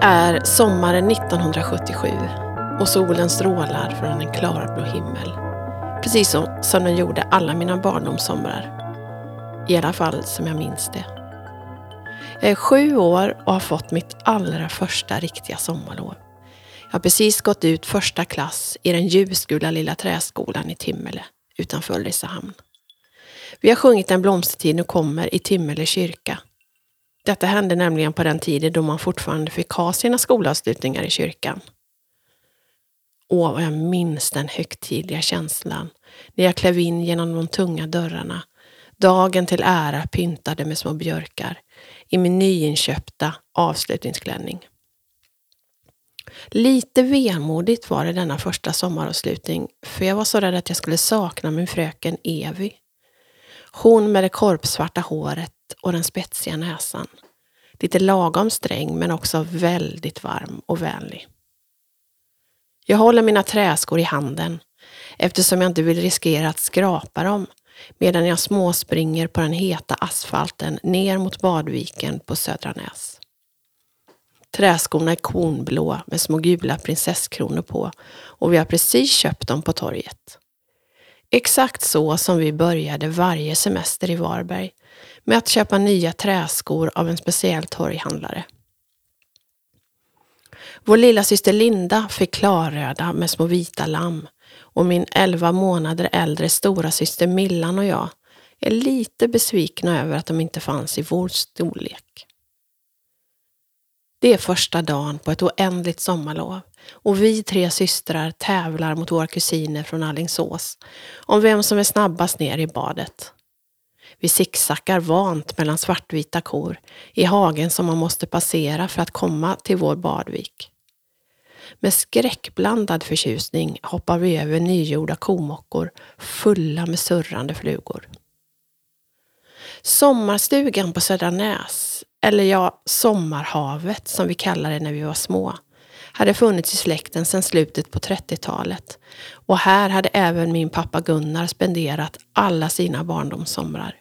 Det är sommaren 1977 och solen strålar från en klarblå himmel. Precis som, som den gjorde alla mina barndomssomrar. I alla fall som jag minns det. Jag är sju år och har fått mitt allra första riktiga sommarlov. Jag har precis gått ut första klass i den ljusgula lilla träskolan i Timmele utanför Ulricehamn. Vi har sjungit En blomstertid nu kommer i Timmele kyrka detta hände nämligen på den tiden då man fortfarande fick ha sina skolavslutningar i kyrkan. Åh, vad jag minns den högtidliga känslan när jag klev in genom de tunga dörrarna, dagen till ära pyntade med små björkar, i min nyinköpta avslutningsklänning. Lite vemodigt var det denna första sommaravslutning, för jag var så rädd att jag skulle sakna min fröken Evi. Hon med det korpsvarta håret och den spetsiga näsan. Lite lagom sträng men också väldigt varm och vänlig. Jag håller mina träskor i handen eftersom jag inte vill riskera att skrapa dem medan jag småspringer på den heta asfalten ner mot badviken på Södra Näs. Träskorna är kornblå med små gula prinsesskronor på och vi har precis köpt dem på torget. Exakt så som vi började varje semester i Varberg med att köpa nya träskor av en speciell torghandlare. Vår lilla syster Linda fick klarröda med små vita lamm och min 11 månader äldre stora syster Millan och jag är lite besvikna över att de inte fanns i vår storlek. Det är första dagen på ett oändligt sommarlov och vi tre systrar tävlar mot våra kusiner från Allingsås om vem som är snabbast ner i badet. Vi sicksackar vant mellan svartvita kor i hagen som man måste passera för att komma till vår badvik. Med skräckblandad förtjusning hoppar vi över nygjorda komockor fulla med surrande flugor. Sommarstugan på Södra Näs, eller ja, Sommarhavet som vi kallade det när vi var små, hade funnits i släkten sedan slutet på 30-talet och här hade även min pappa Gunnar spenderat alla sina barndomssomrar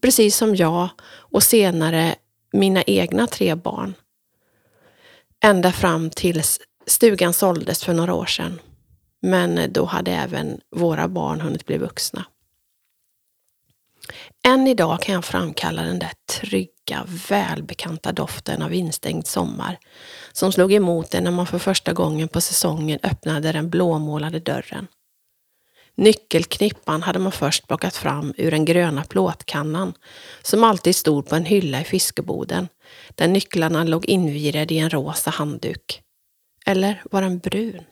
precis som jag och senare mina egna tre barn. Ända fram tills stugan såldes för några år sedan. Men då hade även våra barn hunnit bli vuxna. Än idag kan jag framkalla den där trygga, välbekanta doften av instängd sommar som slog emot en när man för första gången på säsongen öppnade den blåmålade dörren. Nyckelknippan hade man först plockat fram ur den gröna plåtkannan som alltid stod på en hylla i fiskeboden där nycklarna låg invirade i en rosa handduk. Eller var den brun?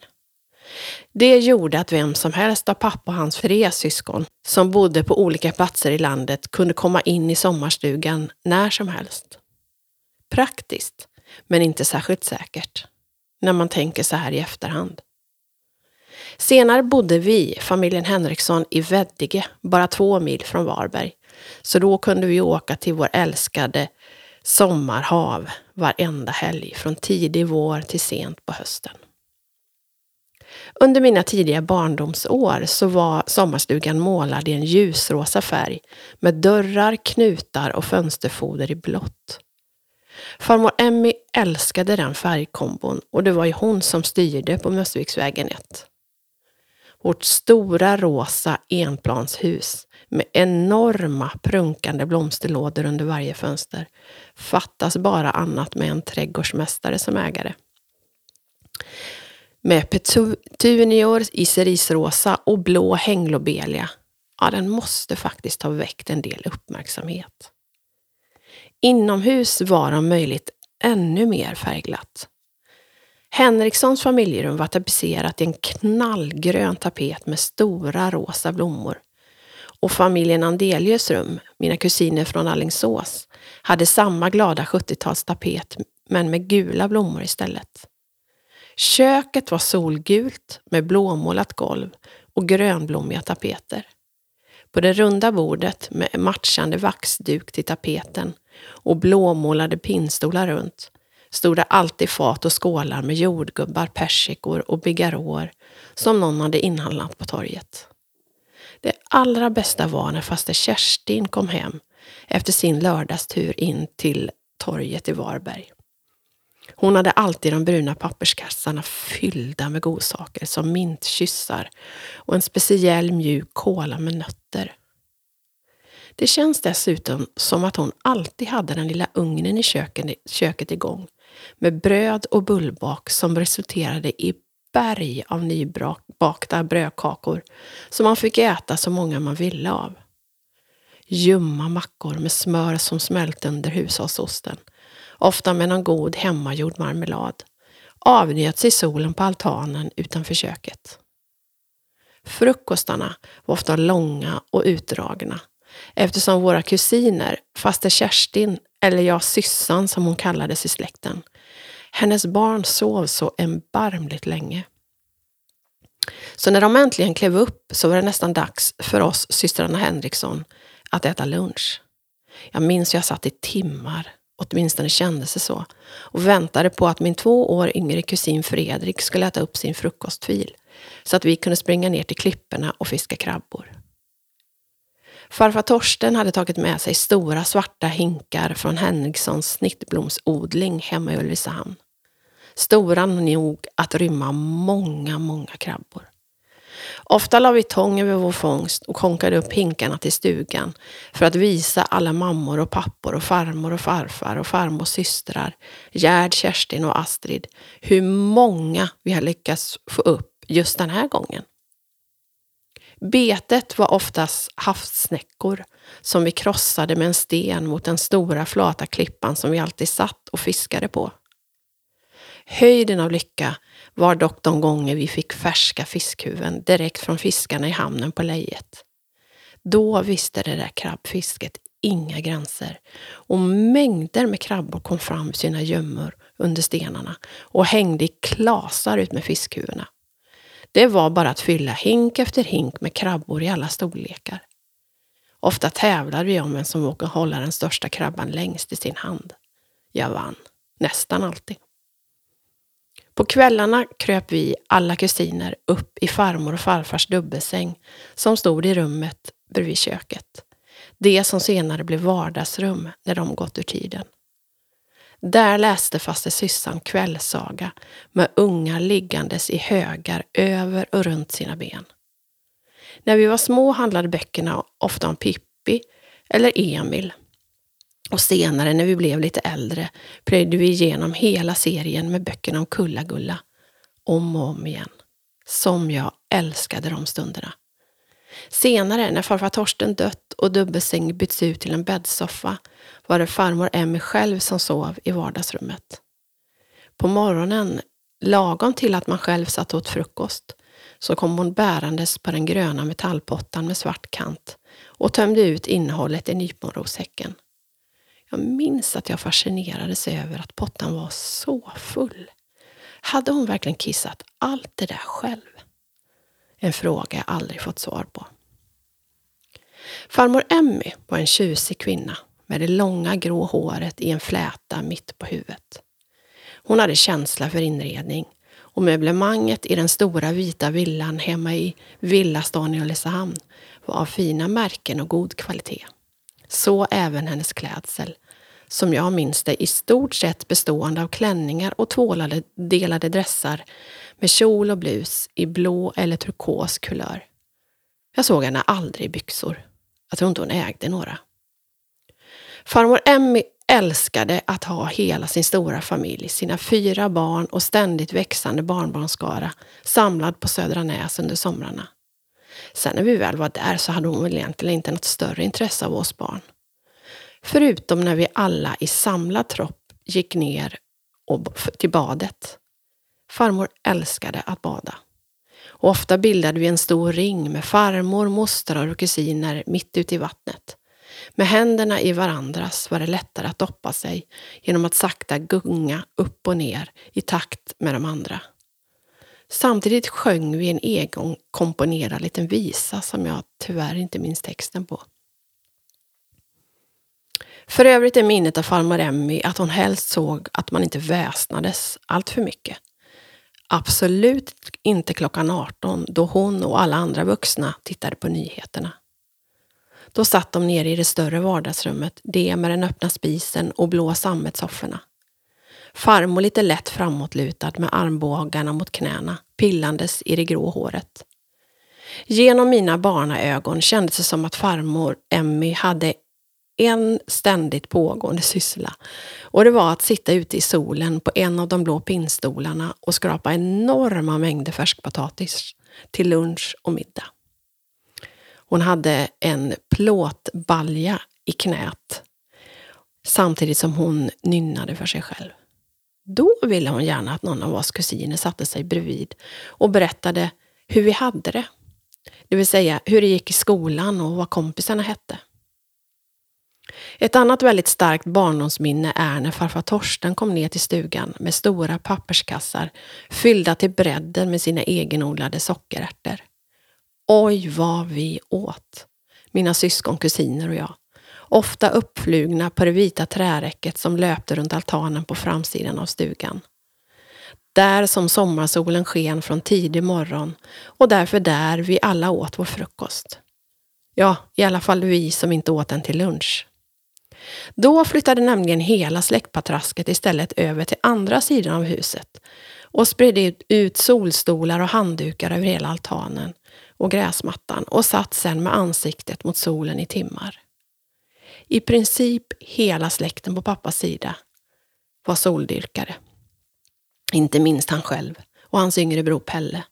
Det gjorde att vem som helst av pappa och hans tre syskon som bodde på olika platser i landet kunde komma in i sommarstugan när som helst. Praktiskt, men inte särskilt säkert. När man tänker så här i efterhand. Senare bodde vi, familjen Henriksson, i Veddige, bara två mil från Varberg. Så då kunde vi åka till vår älskade sommarhav varenda helg, från tidig vår till sent på hösten. Under mina tidiga barndomsår så var sommarstugan målad i en ljusrosa färg med dörrar, knutar och fönsterfoder i blått. Farmor Emmy älskade den färgkombon och det var ju hon som styrde på Mössviksvägen 1. Vårt stora rosa enplanshus med enorma prunkande blomsterlådor under varje fönster. Fattas bara annat med en trädgårdsmästare som ägare. Med petunior i cerisrosa och blå hänglobelia. Ja, den måste faktiskt ha väckt en del uppmärksamhet. Inomhus var om möjligt ännu mer färgglatt. Henrikssons familjerum var tapetserat i en knallgrön tapet med stora rosa blommor. Och familjen Andelius rum, mina kusiner från Allingsås, hade samma glada 70-talstapet men med gula blommor istället. Köket var solgult med blåmålat golv och grönblommiga tapeter. På det runda bordet med matchande vaxduk till tapeten och blåmålade pinnstolar runt stod det alltid fat och skålar med jordgubbar, persikor och bigarråer som någon hade inhandlat på torget. Det allra bästa var när faster Kerstin kom hem efter sin lördagstur in till torget i Varberg. Hon hade alltid de bruna papperskassarna fyllda med godsaker som mintkyssar och en speciell mjuk kola med nötter. Det känns dessutom som att hon alltid hade den lilla ugnen i köket igång med bröd och bullbak som resulterade i berg av nybakta brödkakor som man fick äta så många man ville av. Ljumma mackor med smör som smälte under hushållsosten, ofta med någon god hemmagjord marmelad, avnjöts i solen på altanen utanför köket. Frukostarna var ofta långa och utdragna eftersom våra kusiner, faster Kerstin, eller jag syssan som hon kallades i släkten, hennes barn sov så erbarmligt länge. Så när de äntligen klev upp så var det nästan dags för oss systrarna Henriksson att äta lunch. Jag minns hur jag satt i timmar, åtminstone kändes det så, och väntade på att min två år yngre kusin Fredrik skulle äta upp sin frukostfil så att vi kunde springa ner till klipporna och fiska krabbor. Farfar Torsten hade tagit med sig stora svarta hinkar från Henrikssons snittblomsodling hemma i Ulricehamn. Stora nog att rymma många, många krabbor. Ofta la vi tång över vår fångst och konkade upp hinkarna till stugan för att visa alla mammor och pappor och farmor och farfar och farmors systrar, Gerd, Kerstin och Astrid, hur många vi har lyckats få upp just den här gången. Betet var oftast havssnäckor som vi krossade med en sten mot den stora flata klippan som vi alltid satt och fiskade på. Höjden av lycka var dock de gånger vi fick färska fiskhuvuden direkt från fiskarna i hamnen på lejet. Då visste det där krabbfisket inga gränser och mängder med krabbor kom fram sina gömmor under stenarna och hängde i klasar ut med fiskhuvudena. Det var bara att fylla hink efter hink med krabbor i alla storlekar. Ofta tävlade vi om vem som vågade hålla den största krabban längst i sin hand. Jag vann, nästan alltid. På kvällarna kröp vi, alla kusiner, upp i farmor och farfars dubbelsäng som stod i rummet bredvid köket. Det som senare blev vardagsrum när de gått ur tiden. Där läste faste syssan kvällsaga med ungar liggandes i högar över och runt sina ben. När vi var små handlade böckerna ofta om Pippi eller Emil. Och senare när vi blev lite äldre plöjde vi igenom hela serien med böckerna om Kulla-Gulla. Om och om igen. Som jag älskade de stunderna. Senare, när farfar Torsten dött och dubbelsäng bytts ut till en bäddsoffa, var det farmor Emmy själv som sov i vardagsrummet. På morgonen, lagom till att man själv satt åt frukost, så kom hon bärandes på den gröna metallpottan med svart kant och tömde ut innehållet i nyponroshäcken. Jag minns att jag fascinerades över att pottan var så full. Hade hon verkligen kissat allt det där själv? En fråga jag aldrig fått svar på. Farmor Emmy var en tjusig kvinna med det långa grå håret i en fläta mitt på huvudet. Hon hade känsla för inredning och möblemanget i den stora vita villan hemma i villastan i Ulricehamn var av fina märken och god kvalitet. Så även hennes klädsel, som jag minns det i stort sett bestående av klänningar och tvålade delade dressar med kjol och blus i blå eller turkos kulör. Jag såg henne aldrig i byxor. Jag tror inte hon ägde några. Farmor Emmy älskade att ha hela sin stora familj, sina fyra barn och ständigt växande barnbarnskara samlad på Södra Näs under somrarna. Sen när vi väl var där så hade hon väl egentligen inte något större intresse av oss barn. Förutom när vi alla i samlad tropp gick ner och till badet. Farmor älskade att bada. Och ofta bildade vi en stor ring med farmor, mostrar och kusiner mitt ute i vattnet. Med händerna i varandras var det lättare att doppa sig genom att sakta gunga upp och ner i takt med de andra. Samtidigt sjöng vi en egen komponerad liten visa som jag tyvärr inte minns texten på. För övrigt är minnet av farmor Emmy att hon helst såg att man inte väsnades allt för mycket. Absolut inte klockan 18 då hon och alla andra vuxna tittade på nyheterna. Då satt de nere i det större vardagsrummet, det med den öppna spisen och blå sammetssofforna. Farmor lite lätt framåtlutad med armbågarna mot knäna, pillandes i det grå håret. Genom mina barnaögon kändes det som att farmor Emmy hade en ständigt pågående syssla och det var att sitta ute i solen på en av de blå pinnstolarna och skrapa enorma mängder färskpotatis till lunch och middag. Hon hade en plåtbalja i knät samtidigt som hon nynnade för sig själv. Då ville hon gärna att någon av oss kusiner satte sig bredvid och berättade hur vi hade det. Det vill säga hur det gick i skolan och vad kompisarna hette. Ett annat väldigt starkt barndomsminne är när farfar Torsten kom ner till stugan med stora papperskassar fyllda till bredden med sina egenodlade sockerärtor. Oj vad vi åt! Mina syskon, kusiner och jag. Ofta uppflugna på det vita träräcket som löpte runt altanen på framsidan av stugan. Där som sommarsolen sken från tidig morgon och därför där vi alla åt vår frukost. Ja, i alla fall vi som inte åt den till lunch. Då flyttade nämligen hela släktpatrasket istället över till andra sidan av huset och spred ut solstolar och handdukar över hela altanen och gräsmattan och satt sedan med ansiktet mot solen i timmar. I princip hela släkten på pappas sida var soldyrkare. Inte minst han själv och hans yngre bror Pelle.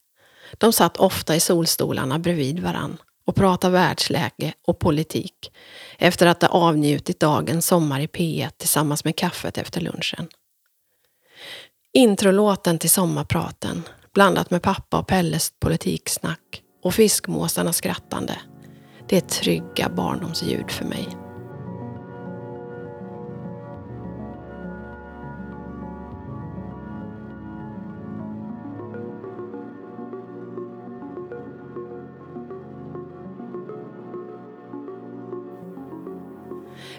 De satt ofta i solstolarna bredvid varann och prata världsläge och politik efter att ha avnjutit dagens sommar i P1 tillsammans med kaffet efter lunchen. Introlåten till sommarpraten blandat med pappa och Pelles politiksnack och fiskmåsarnas skrattande. Det är trygga barndomsljud för mig.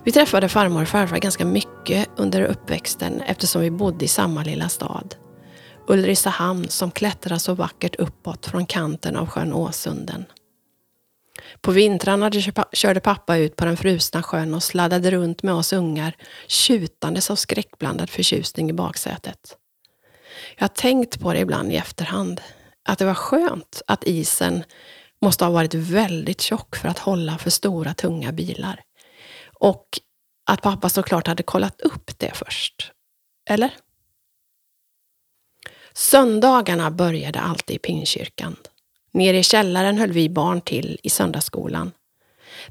Vi träffade farmor och farfar ganska mycket under uppväxten eftersom vi bodde i samma lilla stad. Ulricehamn som klättrar så vackert uppåt från kanten av sjön Åsunden. På vintrarna körde pappa ut på den frusna sjön och sladdade runt med oss ungar tjutandes av skräckblandad förtjusning i baksätet. Jag har tänkt på det ibland i efterhand, att det var skönt att isen måste ha varit väldigt tjock för att hålla för stora tunga bilar. Och att pappa såklart hade kollat upp det först. Eller? Söndagarna började alltid i pingkyrkan. Nere i källaren höll vi barn till i söndagsskolan.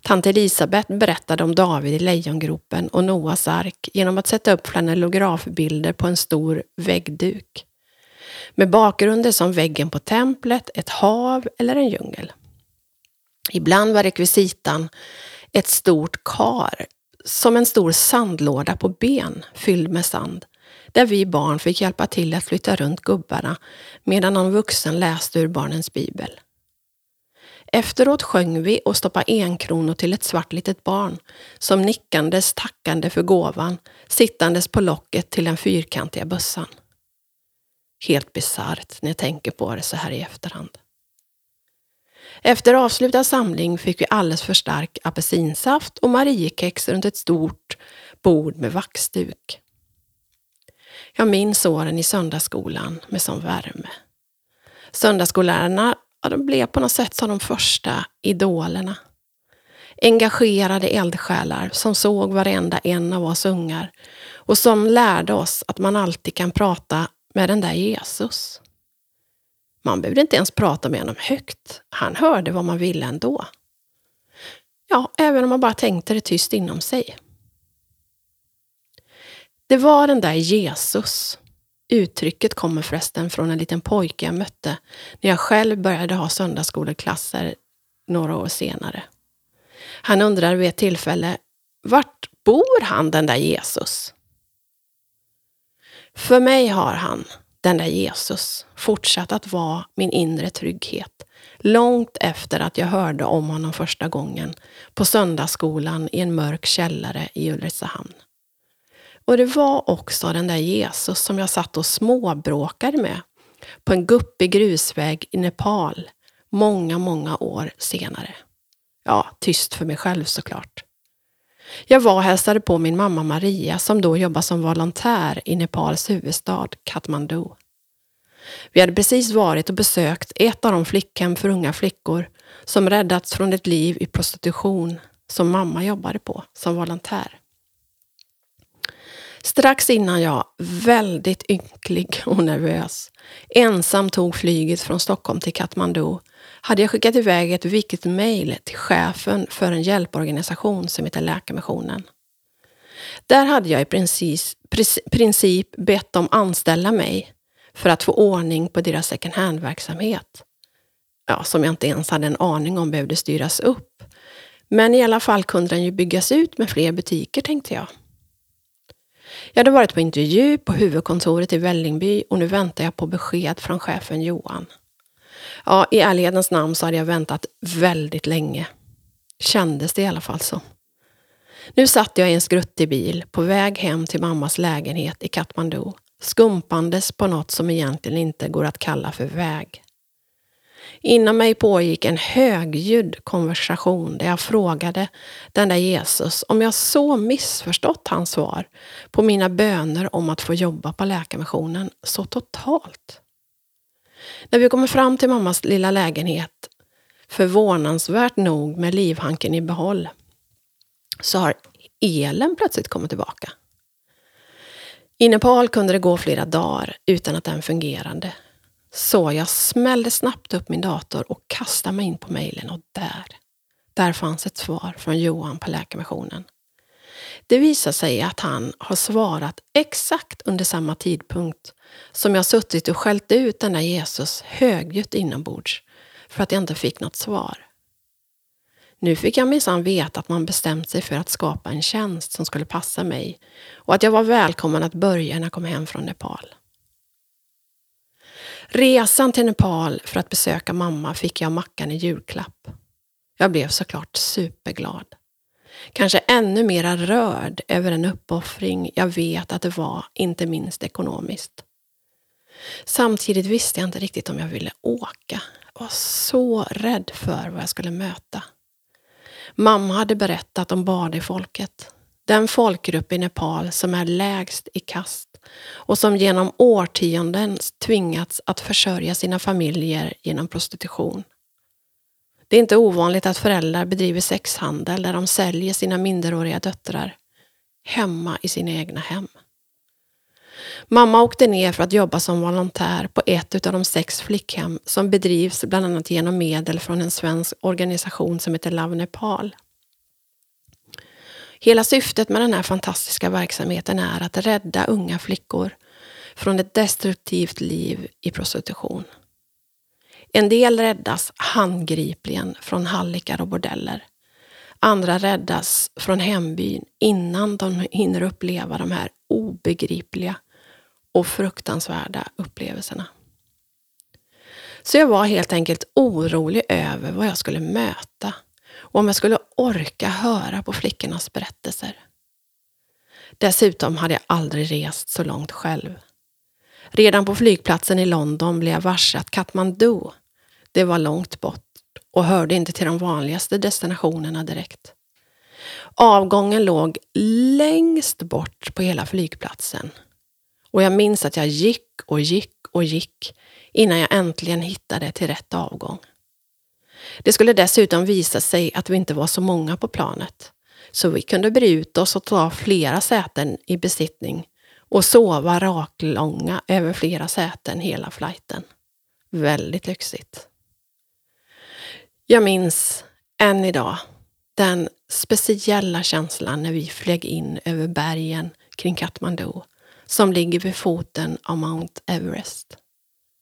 Tant Elisabeth berättade om David i lejongropen och Noas ark genom att sätta upp flanellografbilder på en stor väggduk. Med bakgrunder som väggen på templet, ett hav eller en djungel. Ibland var rekvisitan ett stort kar, som en stor sandlåda på ben fylld med sand, där vi barn fick hjälpa till att flytta runt gubbarna medan någon vuxen läste ur barnens bibel. Efteråt sjöng vi och stoppade enkronor till ett svart litet barn som nickandes tackande för gåvan sittandes på locket till den fyrkantiga bössan. Helt bisarrt när jag tänker på det så här i efterhand. Efter avslutad samling fick vi alldeles för stark apelsinsaft och Mariekex runt ett stort bord med vaxduk. Jag minns åren i söndagsskolan med sån värme. Söndagsskollärarna ja, de blev på något sätt som de första idolerna. Engagerade eldsjälar som såg varenda en av oss ungar och som lärde oss att man alltid kan prata med den där Jesus. Man behövde inte ens prata med honom högt. Han hörde vad man ville ändå. Ja, även om man bara tänkte det tyst inom sig. Det var den där Jesus. Uttrycket kommer förresten från en liten pojke jag mötte när jag själv började ha söndagsskoleklasser några år senare. Han undrar vid ett tillfälle, vart bor han den där Jesus? För mig har han, den där Jesus, fortsatt att vara min inre trygghet. Långt efter att jag hörde om honom första gången på söndagsskolan i en mörk källare i Ulricehamn. Och det var också den där Jesus som jag satt och småbråkade med på en guppig grusväg i Nepal många, många år senare. Ja, tyst för mig själv såklart. Jag var och hälsade på min mamma Maria som då jobbade som volontär i Nepals huvudstad Kathmandu. Vi hade precis varit och besökt ett av de flickhem för unga flickor som räddats från ett liv i prostitution som mamma jobbade på som volontär. Strax innan jag, väldigt ynklig och nervös, ensam tog flyget från Stockholm till Kathmandu hade jag skickat iväg ett viktigt mejl till chefen för en hjälporganisation som heter Läkarmissionen. Där hade jag i princip, princip bett dem anställa mig för att få ordning på deras second hand-verksamhet. Ja, som jag inte ens hade en aning om behövde styras upp. Men i alla fall kunde den ju byggas ut med fler butiker, tänkte jag. Jag hade varit på intervju på huvudkontoret i Vällingby och nu väntar jag på besked från chefen Johan. Ja, i ärlighetens namn så hade jag väntat väldigt länge. Kändes det i alla fall så. Nu satt jag i en skruttig bil på väg hem till mammas lägenhet i Katmandu, skumpandes på något som egentligen inte går att kalla för väg. Innan mig pågick en högljudd konversation där jag frågade den där Jesus om jag så missförstått hans svar på mina böner om att få jobba på Läkarmissionen så totalt. När vi kommer fram till mammas lilla lägenhet, förvånansvärt nog med livhanken i behåll, så har elen plötsligt kommit tillbaka. I Nepal kunde det gå flera dagar utan att den fungerade. Så jag smällde snabbt upp min dator och kastade mig in på mejlen och där, där fanns ett svar från Johan på Läkarmissionen. Det visar sig att han har svarat exakt under samma tidpunkt som jag suttit och skällt ut den där Jesus högljutt inombords för att jag inte fick något svar. Nu fick jag minsann veta att man bestämt sig för att skapa en tjänst som skulle passa mig och att jag var välkommen att börja när jag kom hem från Nepal. Resan till Nepal för att besöka mamma fick jag Mackan i julklapp. Jag blev såklart superglad. Kanske ännu mera rörd över den uppoffring jag vet att det var, inte minst ekonomiskt. Samtidigt visste jag inte riktigt om jag ville åka. Jag var så rädd för vad jag skulle möta. Mamma hade berättat om Badi-folket. Den folkgrupp i Nepal som är lägst i kast och som genom årtionden tvingats att försörja sina familjer genom prostitution. Det är inte ovanligt att föräldrar bedriver sexhandel där de säljer sina minderåriga döttrar hemma i sina egna hem. Mamma åkte ner för att jobba som volontär på ett av de sex flickhem som bedrivs bland annat genom medel från en svensk organisation som heter Love Nepal. Hela syftet med den här fantastiska verksamheten är att rädda unga flickor från ett destruktivt liv i prostitution. En del räddas handgripligen från hallickar och bordeller. Andra räddas från hembyn innan de hinner uppleva de här obegripliga och fruktansvärda upplevelserna. Så jag var helt enkelt orolig över vad jag skulle möta och om jag skulle orka höra på flickornas berättelser. Dessutom hade jag aldrig rest så långt själv. Redan på flygplatsen i London blev jag varse att Kathmandu, det var långt bort och hörde inte till de vanligaste destinationerna direkt. Avgången låg längst bort på hela flygplatsen och jag minns att jag gick och gick och gick innan jag äntligen hittade till rätt avgång. Det skulle dessutom visa sig att vi inte var så många på planet, så vi kunde bre ut oss och ta flera säten i besittning och sova raklånga över flera säten hela flighten. Väldigt lyxigt. Jag minns än idag den speciella känslan när vi flög in över bergen kring Kathmandu som ligger vid foten av Mount Everest.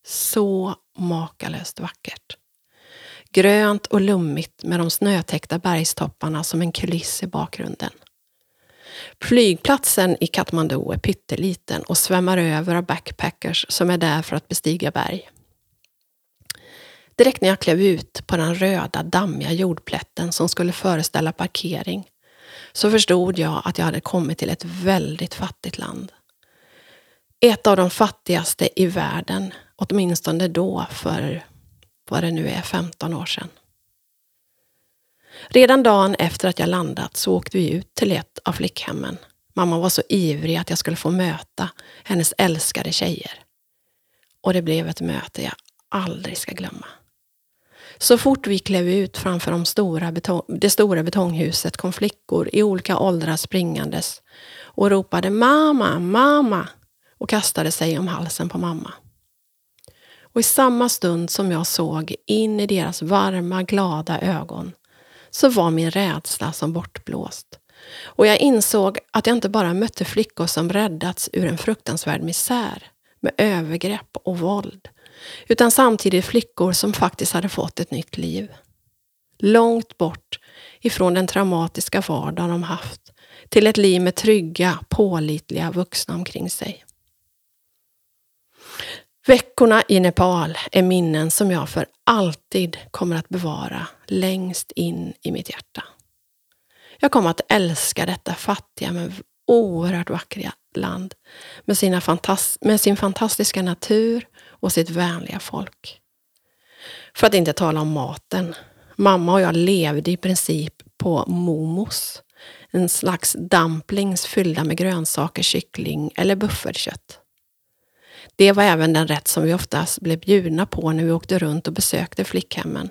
Så makalöst vackert. Grönt och lummigt med de snötäckta bergstopparna som en kuliss i bakgrunden. Flygplatsen i Kathmandu är pytteliten och svämmar över av backpackers som är där för att bestiga berg. Direkt när jag klev ut på den röda dammiga jordplätten som skulle föreställa parkering så förstod jag att jag hade kommit till ett väldigt fattigt land. Ett av de fattigaste i världen, åtminstone då för vad det nu är, 15 år sedan. Redan dagen efter att jag landat så åkte vi ut till ett av flickhemmen. Mamma var så ivrig att jag skulle få möta hennes älskade tjejer. Och det blev ett möte jag aldrig ska glömma. Så fort vi klev ut framför de stora det stora betonghuset kom flickor i olika åldrar springandes och ropade mamma, mamma och kastade sig om halsen på mamma. Och i samma stund som jag såg in i deras varma, glada ögon så var min rädsla som bortblåst. Och jag insåg att jag inte bara mötte flickor som räddats ur en fruktansvärd misär med övergrepp och våld, utan samtidigt flickor som faktiskt hade fått ett nytt liv. Långt bort ifrån den traumatiska vardag de haft till ett liv med trygga, pålitliga vuxna omkring sig. Veckorna i Nepal är minnen som jag för alltid kommer att bevara längst in i mitt hjärta. Jag kommer att älska detta fattiga men oerhört vackra land med, sina fantas med sin fantastiska natur och sitt vänliga folk. För att inte tala om maten. Mamma och jag levde i princip på momos, en slags dumplings fyllda med grönsaker, kyckling eller buffelkött. Det var även den rätt som vi oftast blev bjudna på när vi åkte runt och besökte flickhemmen.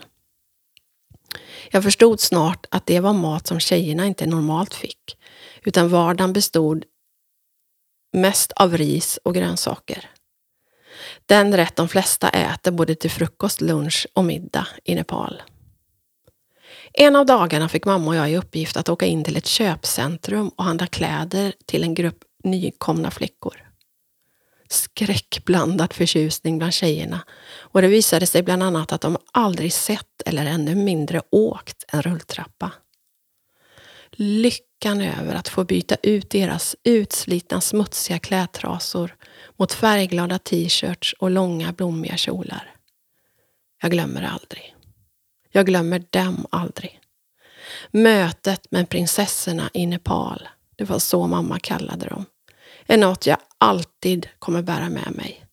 Jag förstod snart att det var mat som tjejerna inte normalt fick, utan vardagen bestod mest av ris och grönsaker. Den rätt de flesta äter både till frukost, lunch och middag i Nepal. En av dagarna fick mamma och jag i uppgift att åka in till ett köpcentrum och handla kläder till en grupp nykomna flickor skräckblandad förtjusning bland tjejerna och det visade sig bland annat att de aldrig sett eller ännu mindre åkt en rulltrappa. Lyckan över att få byta ut deras utslitna smutsiga klädtrasor mot färgglada t-shirts och långa blommiga kjolar. Jag glömmer det aldrig. Jag glömmer dem aldrig. Mötet med prinsessorna i Nepal, det var så mamma kallade dem är något jag alltid kommer bära med mig.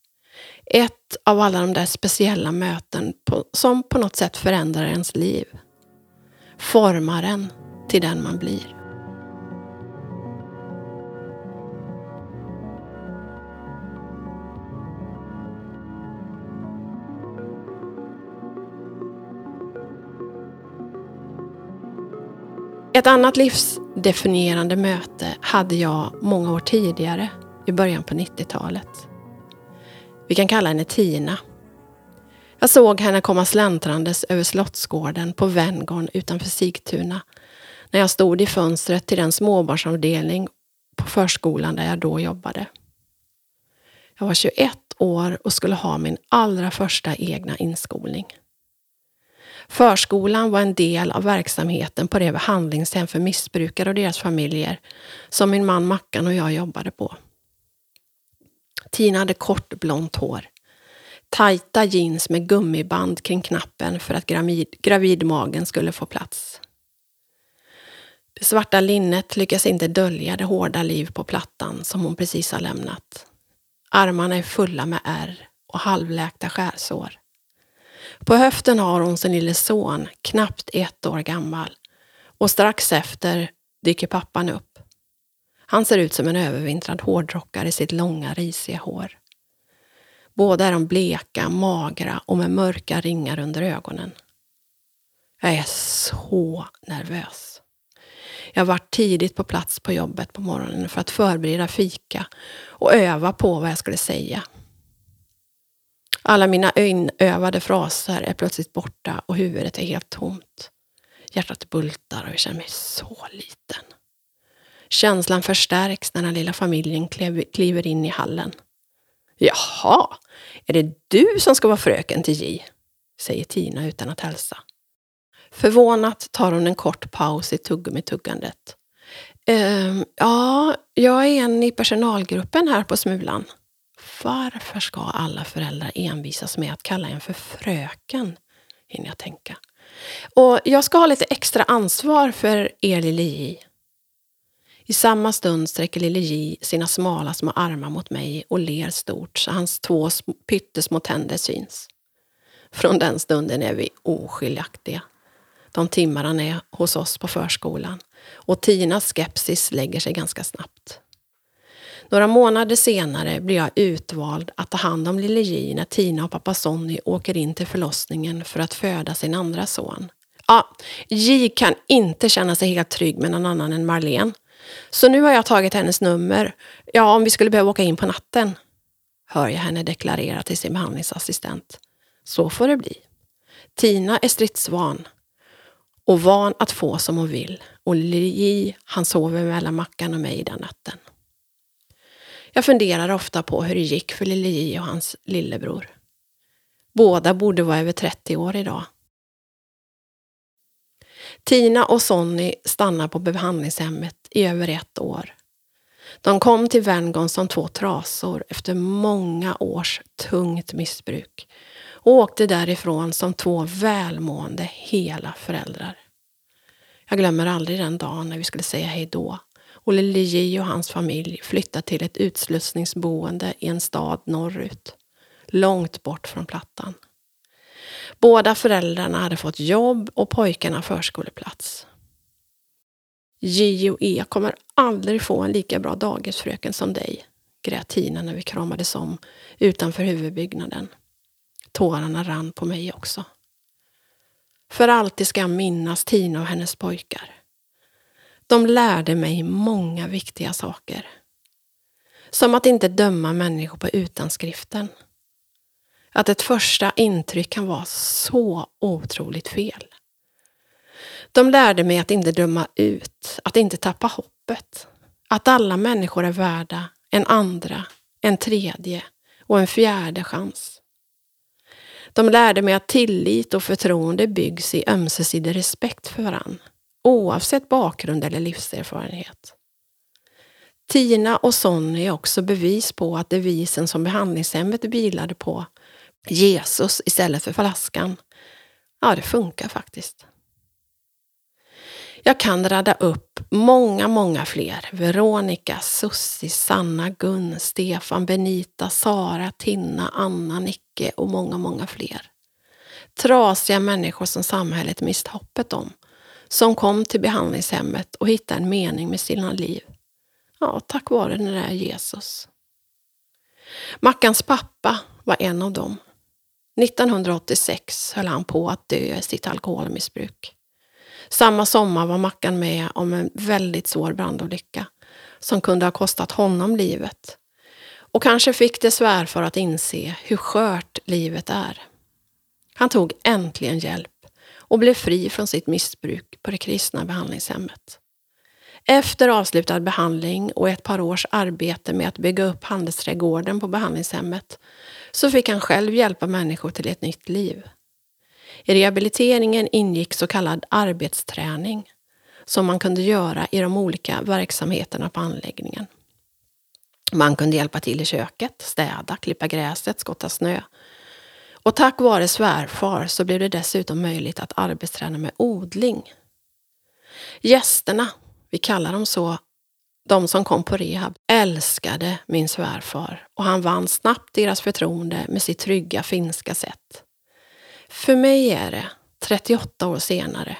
Ett av alla de där speciella möten på, som på något sätt förändrar ens liv. Formar en till den man blir. Ett annat livs Definierande möte hade jag många år tidigare, i början på 90-talet. Vi kan kalla henne Tina. Jag såg henne komma släntrandes över Slottsgården på Venngarn utanför Sigtuna när jag stod i fönstret till den småbarnsavdelning på förskolan där jag då jobbade. Jag var 21 år och skulle ha min allra första egna inskolning. Förskolan var en del av verksamheten på det behandlingshem för missbrukare och deras familjer som min man Mackan och jag jobbade på. Tina hade kort blont hår. Tajta jeans med gummiband kring knappen för att gravid, gravidmagen skulle få plats. Det svarta linnet lyckas inte dölja det hårda liv på plattan som hon precis har lämnat. Armarna är fulla med ärr och halvläkta skärsår. På höften har hon sin lille son, knappt ett år gammal. Och strax efter dyker pappan upp. Han ser ut som en övervintrad hårdrockare i sitt långa risiga hår. Båda är de bleka, magra och med mörka ringar under ögonen. Jag är så nervös. Jag var tidigt på plats på jobbet på morgonen för att förbereda fika och öva på vad jag skulle säga. Alla mina inövade fraser är plötsligt borta och huvudet är helt tomt. Hjärtat bultar och jag känner mig så liten. Känslan förstärks när den lilla familjen kliver in i hallen. Jaha, är det du som ska vara fröken till J? säger Tina utan att hälsa. Förvånat tar hon en kort paus i tuggummituggandet. Ehm, ja, jag är en i personalgruppen här på Smulan. Varför ska alla föräldrar envisas med att kalla en för fröken? Hinner jag tänka. Och jag ska ha lite extra ansvar för er lille J. I samma stund sträcker lille J sina smala små armar mot mig och ler stort så hans två pyttesmå tänder syns. Från den stunden är vi oskiljaktiga. de timmar han är hos oss på förskolan och Tinas skepsis lägger sig ganska snabbt. Några månader senare blir jag utvald att ta hand om lille J när Tina och pappa Sonny åker in till förlossningen för att föda sin andra son. Ja, J kan inte känna sig helt trygg med någon annan än Marlene. Så nu har jag tagit hennes nummer. Ja, om vi skulle behöva åka in på natten. Hör jag henne deklarera till sin behandlingsassistent. Så får det bli. Tina är stridsvan och van att få som hon vill. Och J, han sover mellan Mackan och mig den natten. Jag funderar ofta på hur det gick för lille J och hans lillebror. Båda borde vara över 30 år idag. Tina och Sonny stannar på behandlingshemmet i över ett år. De kom till Venngon som två trasor efter många års tungt missbruk och åkte därifrån som två välmående hela föräldrar. Jag glömmer aldrig den dagen när vi skulle säga hej då och lille J och hans familj flyttade till ett utslussningsboende i en stad norrut, långt bort från Plattan. Båda föräldrarna hade fått jobb och pojkarna förskoleplats. J och E kommer aldrig få en lika bra dagisfröken som dig, grät Tina när vi kramades om utanför huvudbyggnaden. Tårarna rann på mig också. För alltid ska jag minnas Tina och hennes pojkar. De lärde mig många viktiga saker. Som att inte döma människor på utanskriften. Att ett första intryck kan vara så otroligt fel. De lärde mig att inte döma ut, att inte tappa hoppet. Att alla människor är värda en andra, en tredje och en fjärde chans. De lärde mig att tillit och förtroende byggs i ömsesidig respekt för varandra oavsett bakgrund eller livserfarenhet. Tina och Sonny är också bevis på att devisen som behandlingshemmet vilade på, Jesus istället för flaskan, ja, det funkar faktiskt. Jag kan rada upp många, många fler. Veronica, Sussi, Sanna, Gun, Stefan, Benita, Sara, Tinna, Anna, Nicke och många, många fler. Trasiga människor som samhället mist hoppet om. Som kom till behandlingshemmet och hittade en mening med sina liv. Ja, tack vare den där Jesus. Mackans pappa var en av dem. 1986 höll han på att dö i sitt alkoholmissbruk. Samma sommar var Mackan med om en väldigt svår brandolycka som kunde ha kostat honom livet. Och kanske fick det svärfar att inse hur skört livet är. Han tog äntligen hjälp och blev fri från sitt missbruk på det kristna behandlingshemmet. Efter avslutad behandling och ett par års arbete med att bygga upp handelsträdgården på behandlingshemmet så fick han själv hjälpa människor till ett nytt liv. I rehabiliteringen ingick så kallad arbetsträning som man kunde göra i de olika verksamheterna på anläggningen. Man kunde hjälpa till i köket, städa, klippa gräset, skotta snö. Och tack vare svärfar så blev det dessutom möjligt att arbetsträna med odling. Gästerna, vi kallar dem så, de som kom på rehab, älskade min svärfar och han vann snabbt deras förtroende med sitt trygga finska sätt. För mig är det, 38 år senare,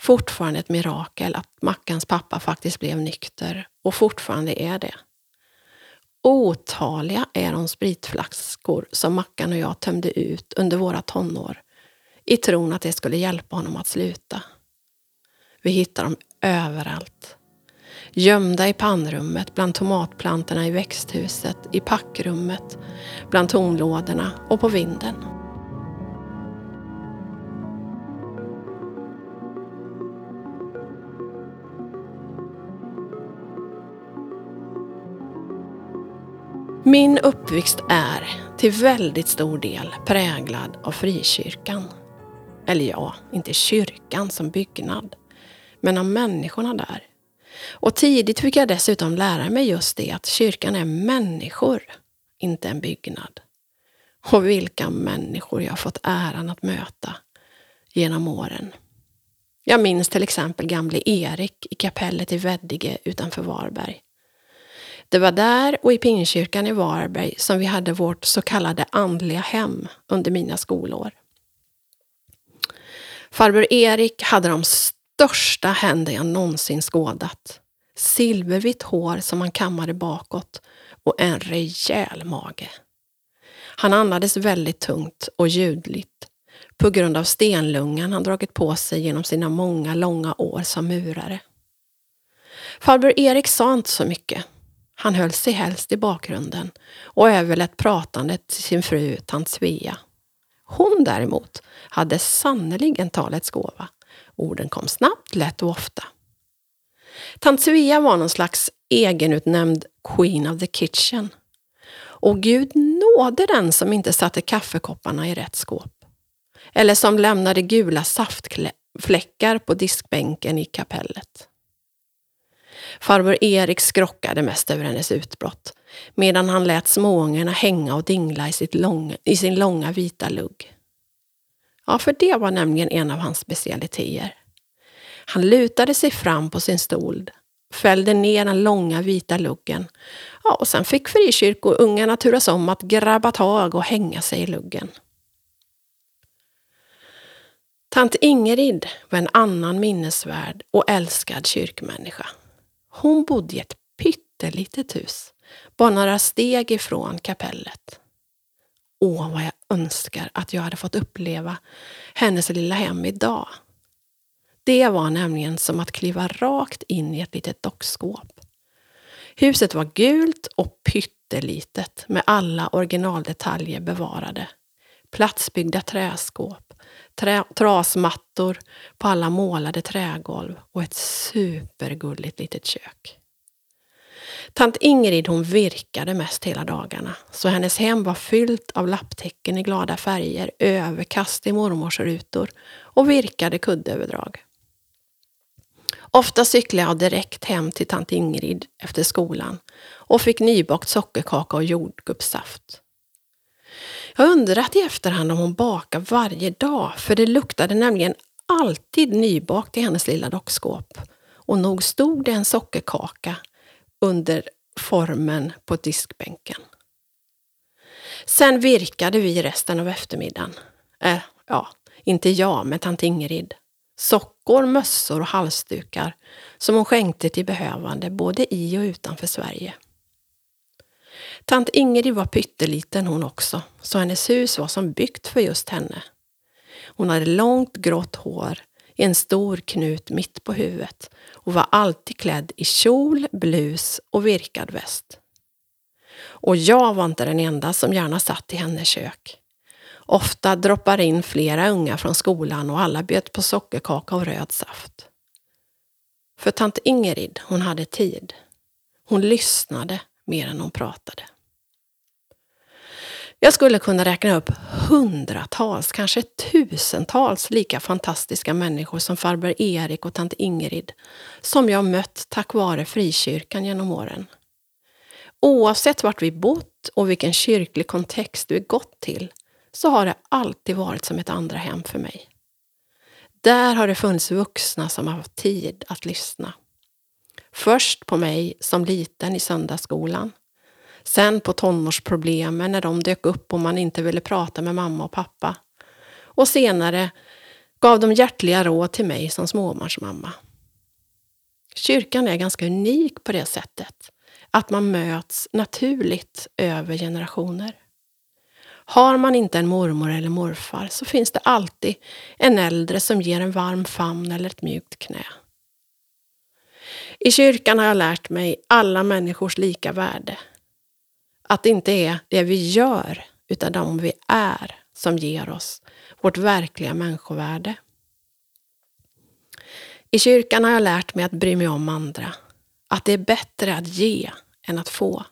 fortfarande ett mirakel att Mackans pappa faktiskt blev nykter och fortfarande är det. Otaliga är de spritflaskor som Mackan och jag tömde ut under våra tonår i tron att det skulle hjälpa honom att sluta. Vi hittar dem överallt. Gömda i pannrummet, bland tomatplantorna i växthuset, i packrummet, bland tomlådorna och på vinden. Min uppväxt är till väldigt stor del präglad av frikyrkan. Eller ja, inte kyrkan som byggnad, men av människorna där. Och tidigt fick jag dessutom lära mig just det att kyrkan är människor, inte en byggnad. Och vilka människor jag fått äran att möta genom åren. Jag minns till exempel gamle Erik i kapellet i Veddige utanför Varberg. Det var där och i Pingstkyrkan i Varberg som vi hade vårt så kallade andliga hem under mina skolår. Farbror Erik hade de största händer jag någonsin skådat. Silvervitt hår som han kammade bakåt och en rejäl mage. Han andades väldigt tungt och ljudligt på grund av stenlungan han dragit på sig genom sina många långa år som murare. Farbror Erik sa inte så mycket. Han höll sig helst i bakgrunden och överlät pratandet till sin fru tant Svea. Hon däremot hade sannerligen talets gåva. Orden kom snabbt, lätt och ofta. Tant Svea var någon slags egenutnämnd Queen of the Kitchen. Och Gud nåde den som inte satte kaffekopparna i rätt skåp. Eller som lämnade gula saftfläckar på diskbänken i kapellet. Farbror Erik skrockade mest över hennes utbrott medan han lät småungarna hänga och dingla i, sitt långa, i sin långa vita lugg. Ja, för det var nämligen en av hans specialiteter. Han lutade sig fram på sin stol, fällde ner den långa vita luggen ja, och sen fick frikyrkoungarna turas om att grabba tag och hänga sig i luggen. Tant Ingrid var en annan minnesvärd och älskad kyrkmänniska. Hon bodde i ett pyttelitet hus, bara några steg ifrån kapellet. Åh, vad jag önskar att jag hade fått uppleva hennes lilla hem idag. Det var nämligen som att kliva rakt in i ett litet dockskåp. Huset var gult och pyttelitet med alla originaldetaljer bevarade. Platsbyggda träskåp, trä, trasmattor på alla målade trägolv och ett supergulligt litet kök. Tant Ingrid hon virkade mest hela dagarna, så hennes hem var fyllt av lapptäcken i glada färger, överkast i mormors rutor och virkade kuddöverdrag. Ofta cyklade jag direkt hem till tant Ingrid efter skolan och fick nybakt sockerkaka och jordgubbssaft. Jag undrat i efterhand om hon bakade varje dag, för det luktade nämligen alltid nybakt i hennes lilla dockskåp. Och nog stod det en sockerkaka under formen på diskbänken. Sen virkade vi resten av eftermiddagen. Äh, ja, inte jag, men tant Ingrid. Sockor, mössor och halsdukar som hon skänkte till behövande både i och utanför Sverige. Tant Ingrid var pytteliten hon också, så hennes hus var som byggt för just henne. Hon hade långt grått hår, en stor knut mitt på huvudet och var alltid klädd i kjol, blus och virkad väst. Och jag var inte den enda som gärna satt i hennes kök. Ofta droppar in flera unga från skolan och alla bjöd på sockerkaka och röd saft. För tant Ingrid, hon hade tid. Hon lyssnade mer än hon pratade. Jag skulle kunna räkna upp hundratals, kanske tusentals lika fantastiska människor som farbror Erik och tant Ingrid som jag mött tack vare frikyrkan genom åren. Oavsett vart vi bott och vilken kyrklig kontext vi gått till så har det alltid varit som ett andra hem för mig. Där har det funnits vuxna som har haft tid att lyssna. Först på mig som liten i söndagsskolan Sen på tonårsproblemen när de dök upp och man inte ville prata med mamma och pappa. Och senare gav de hjärtliga råd till mig som småbarnsmamma. Kyrkan är ganska unik på det sättet att man möts naturligt över generationer. Har man inte en mormor eller morfar så finns det alltid en äldre som ger en varm famn eller ett mjukt knä. I kyrkan har jag lärt mig alla människors lika värde att det inte är det vi gör, utan de vi är, som ger oss vårt verkliga människovärde. I kyrkan har jag lärt mig att bry mig om andra. Att det är bättre att ge än att få.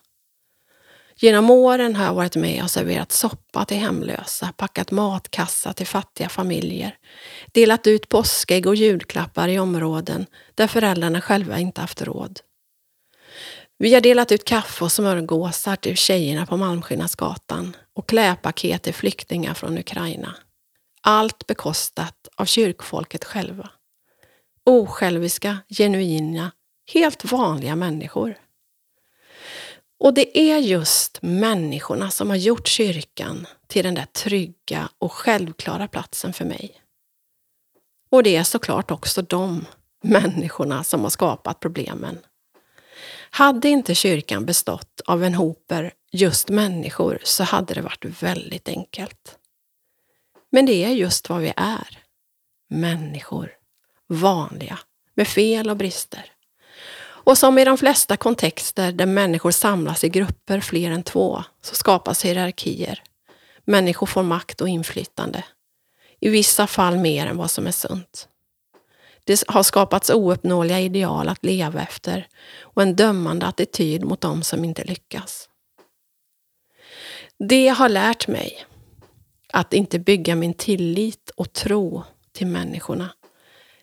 Genom åren har jag varit med och serverat soppa till hemlösa, packat matkassa till fattiga familjer, delat ut påskägg och julklappar i områden där föräldrarna själva inte haft råd. Vi har delat ut kaffe och smörgåsar till tjejerna på Malmskillnadsgatan och klädpaket till flyktingar från Ukraina. Allt bekostat av kyrkfolket själva. Osjälviska, genuina, helt vanliga människor. Och det är just människorna som har gjort kyrkan till den där trygga och självklara platsen för mig. Och det är såklart också de människorna som har skapat problemen. Hade inte kyrkan bestått av en hoper just människor så hade det varit väldigt enkelt. Men det är just vad vi är. Människor. Vanliga. Med fel och brister. Och som i de flesta kontexter där människor samlas i grupper fler än två så skapas hierarkier. Människor får makt och inflytande. I vissa fall mer än vad som är sunt. Det har skapats ouppnåeliga ideal att leva efter och en dömande attityd mot dem som inte lyckas. Det har lärt mig att inte bygga min tillit och tro till människorna,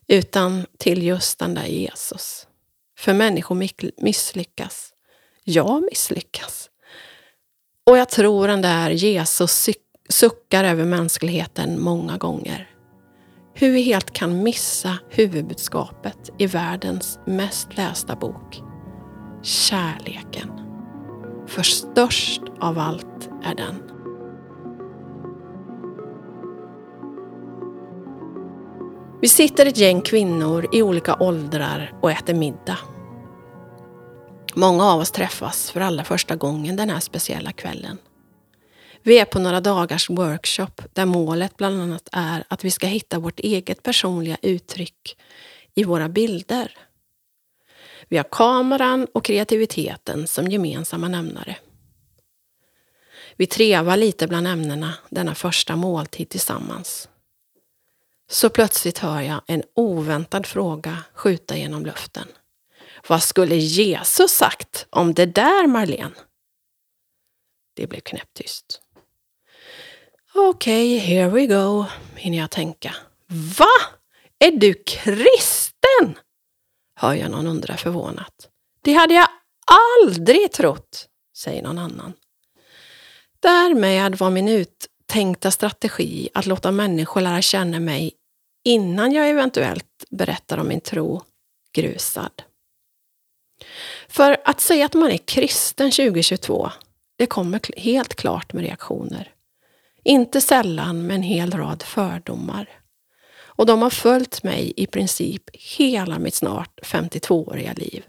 utan till just den där Jesus. För människor misslyckas. Jag misslyckas. Och jag tror den där Jesus suckar över mänskligheten många gånger. Hur vi helt kan missa huvudbudskapet i världens mest lästa bok. Kärleken. För störst av allt är den. Vi sitter ett gäng kvinnor i olika åldrar och äter middag. Många av oss träffas för allra första gången den här speciella kvällen. Vi är på några dagars workshop där målet bland annat är att vi ska hitta vårt eget personliga uttryck i våra bilder. Vi har kameran och kreativiteten som gemensamma nämnare. Vi trevar lite bland ämnena denna första måltid tillsammans. Så plötsligt hör jag en oväntad fråga skjuta genom luften. Vad skulle Jesus sagt om det där Marlene? Det blev knäpptyst. Okej, okay, here we go, hinner jag tänka. Va? Är du kristen? Hör jag någon undra förvånat. Det hade jag aldrig trott, säger någon annan. Därmed var min uttänkta strategi att låta människor lära känna mig innan jag eventuellt berättar om min tro grusad. För att säga att man är kristen 2022, det kommer helt klart med reaktioner. Inte sällan med en hel rad fördomar. Och de har följt mig i princip hela mitt snart 52-åriga liv.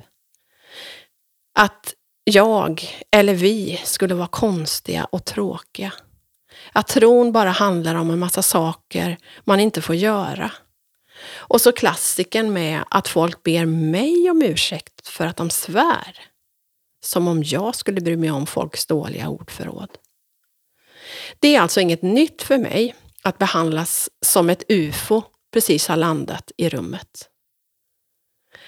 Att jag, eller vi, skulle vara konstiga och tråkiga. Att tron bara handlar om en massa saker man inte får göra. Och så klassiken med att folk ber mig om ursäkt för att de svär. Som om jag skulle bry mig om folks dåliga ordförråd. Det är alltså inget nytt för mig att behandlas som ett UFO precis har landat i rummet.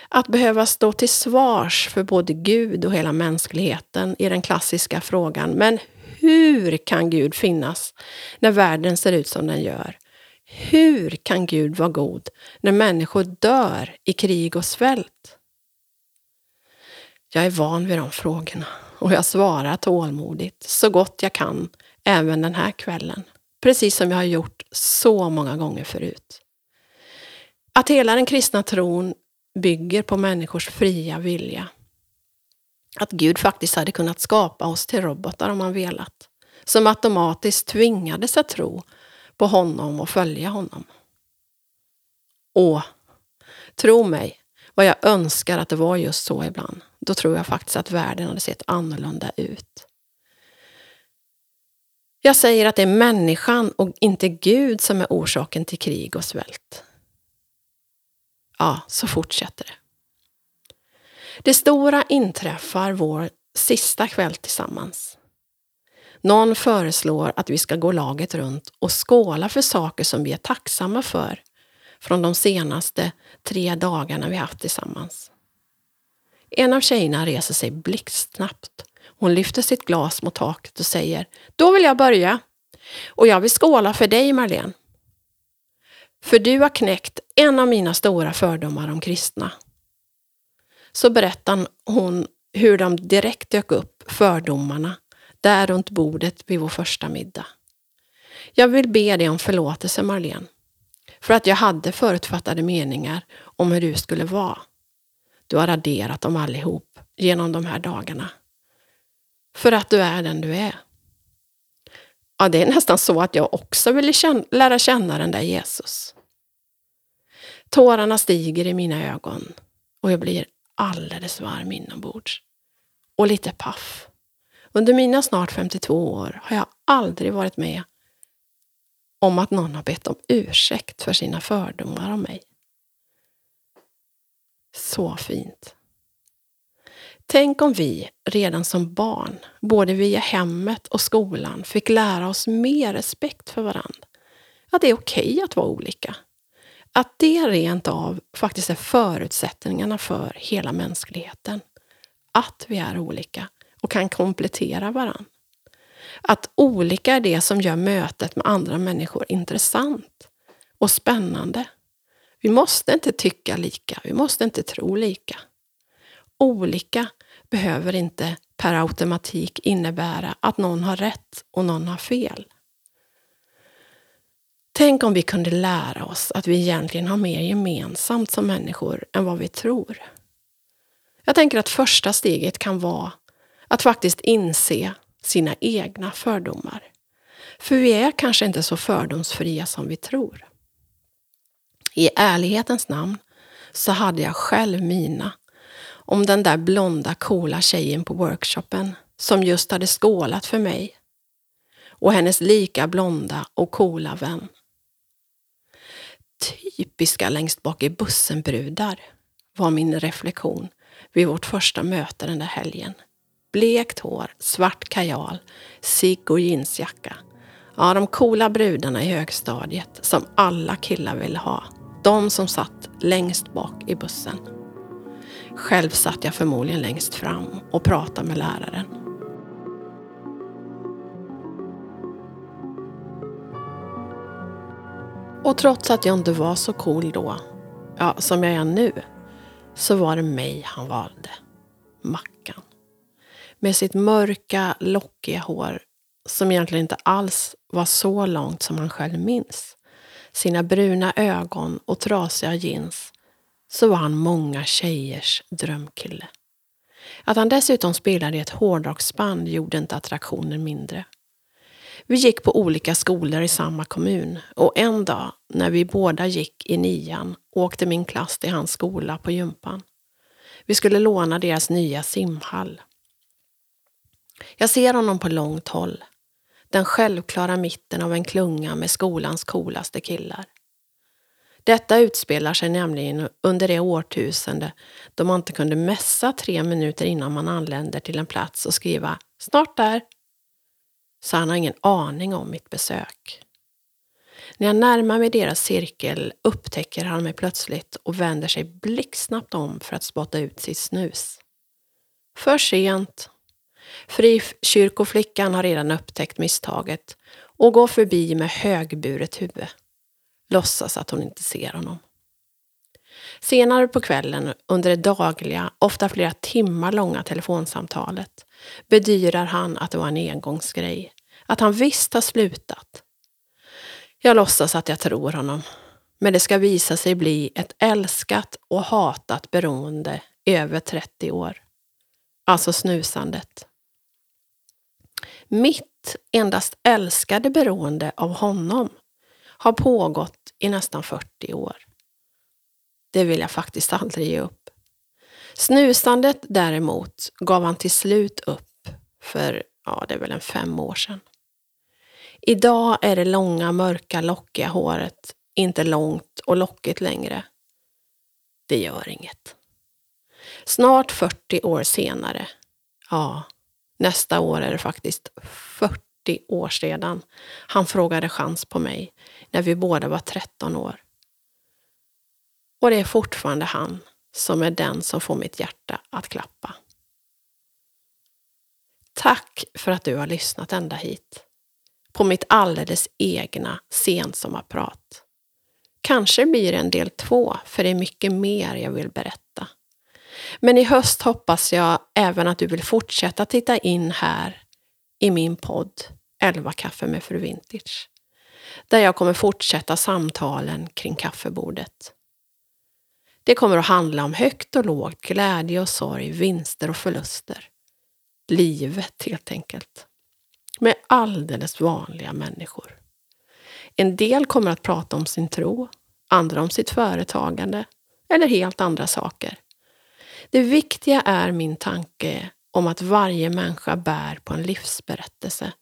Att behöva stå till svars för både Gud och hela mänskligheten i den klassiska frågan, men hur kan Gud finnas när världen ser ut som den gör? Hur kan Gud vara god när människor dör i krig och svält? Jag är van vid de frågorna och jag svarar tålmodigt så gott jag kan även den här kvällen. Precis som jag har gjort så många gånger förut. Att hela den kristna tron bygger på människors fria vilja. Att Gud faktiskt hade kunnat skapa oss till robotar om han velat. Som automatiskt tvingades att tro på honom och följa honom. Och tro mig, vad jag önskar att det var just så ibland. Då tror jag faktiskt att världen hade sett annorlunda ut. Jag säger att det är människan och inte Gud som är orsaken till krig och svält. Ja, så fortsätter det. Det stora inträffar vår sista kväll tillsammans. Någon föreslår att vi ska gå laget runt och skåla för saker som vi är tacksamma för från de senaste tre dagarna vi haft tillsammans. En av tjejerna reser sig blixtsnabbt hon lyfter sitt glas mot taket och säger Då vill jag börja. Och jag vill skåla för dig Marlene. För du har knäckt en av mina stora fördomar om kristna. Så berättar hon hur de direkt dök upp, fördomarna, där runt bordet vid vår första middag. Jag vill be dig om förlåtelse Marlene. För att jag hade förutfattade meningar om hur du skulle vara. Du har raderat dem allihop genom de här dagarna. För att du är den du är. Ja, det är nästan så att jag också ville känna, lära känna den där Jesus. Tårarna stiger i mina ögon och jag blir alldeles varm inombords. Och lite paff. Under mina snart 52 år har jag aldrig varit med om att någon har bett om ursäkt för sina fördomar om mig. Så fint. Tänk om vi redan som barn, både via hemmet och skolan, fick lära oss mer respekt för varandra. Att det är okej okay att vara olika. Att det rent av faktiskt är förutsättningarna för hela mänskligheten. Att vi är olika och kan komplettera varandra. Att olika är det som gör mötet med andra människor intressant och spännande. Vi måste inte tycka lika, vi måste inte tro lika. Olika behöver inte per automatik innebära att någon har rätt och någon har fel. Tänk om vi kunde lära oss att vi egentligen har mer gemensamt som människor än vad vi tror. Jag tänker att första steget kan vara att faktiskt inse sina egna fördomar. För vi är kanske inte så fördomsfria som vi tror. I ärlighetens namn så hade jag själv mina om den där blonda coola tjejen på workshopen som just hade skålat för mig och hennes lika blonda och coola vän. Typiska längst bak i bussen-brudar var min reflektion vid vårt första möte den där helgen. Blekt hår, svart kajal, cigg och jeansjacka. Ja, de coola brudarna i högstadiet som alla killar ville ha. De som satt längst bak i bussen. Själv satt jag förmodligen längst fram och pratade med läraren. Och trots att jag inte var så cool då, ja, som jag är nu, så var det mig han valde. Mackan. Med sitt mörka, lockiga hår som egentligen inte alls var så långt som han själv minns. Sina bruna ögon och trasiga jeans så var han många tjejers drömkille. Att han dessutom spelade i ett hårdrocksband gjorde inte attraktionen mindre. Vi gick på olika skolor i samma kommun och en dag när vi båda gick i nian åkte min klass till hans skola på gympan. Vi skulle låna deras nya simhall. Jag ser honom på långt håll. Den självklara mitten av en klunga med skolans coolaste killar. Detta utspelar sig nämligen under det årtusende då man inte kunde mässa tre minuter innan man anländer till en plats och skriva ”snart där” så han har ingen aning om mitt besök. När jag närmar mig deras cirkel upptäcker han mig plötsligt och vänder sig blixtsnabbt om för att spotta ut sitt snus. För sent. Frikyrkoflickan har redan upptäckt misstaget och går förbi med högburet huvud. Låtsas att hon inte ser honom. Senare på kvällen, under det dagliga, ofta flera timmar långa telefonsamtalet, bedyrar han att det var en engångsgrej. Att han visst har slutat. Jag låtsas att jag tror honom. Men det ska visa sig bli ett älskat och hatat beroende i över 30 år. Alltså snusandet. Mitt endast älskade beroende av honom har pågått i nästan 40 år. Det vill jag faktiskt aldrig ge upp. Snusandet däremot gav han till slut upp för, ja det är väl en fem år sedan. Idag är det långa mörka lockiga håret inte långt och lockigt längre. Det gör inget. Snart 40 år senare, ja, nästa år är det faktiskt 40 år sedan han frågade chans på mig när vi båda var 13 år. Och det är fortfarande han som är den som får mitt hjärta att klappa. Tack för att du har lyssnat ända hit. På mitt alldeles egna sensommarprat. Kanske blir det en del två, för det är mycket mer jag vill berätta. Men i höst hoppas jag även att du vill fortsätta titta in här i min podd 11 kaffe med fru Vintage. Där jag kommer fortsätta samtalen kring kaffebordet. Det kommer att handla om högt och lågt, glädje och sorg, vinster och förluster. Livet helt enkelt. Med alldeles vanliga människor. En del kommer att prata om sin tro, andra om sitt företagande eller helt andra saker. Det viktiga är min tanke om att varje människa bär på en livsberättelse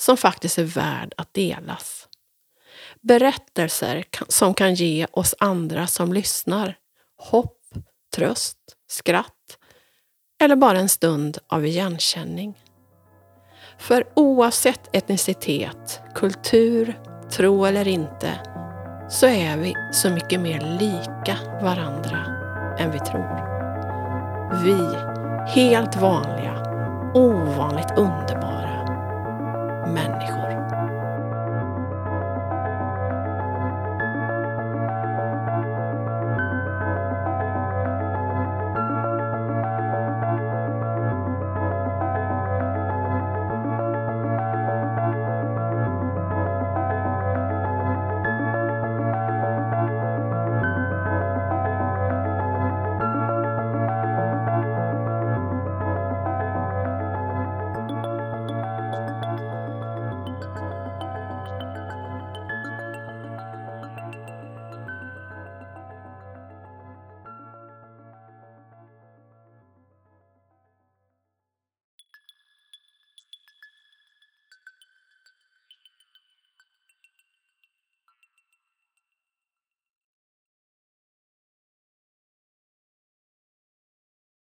som faktiskt är värd att delas. Berättelser som kan ge oss andra som lyssnar hopp, tröst, skratt eller bara en stund av igenkänning. För oavsett etnicitet, kultur, tro eller inte så är vi så mycket mer lika varandra än vi tror. Vi, helt vanliga, ovanligt underbara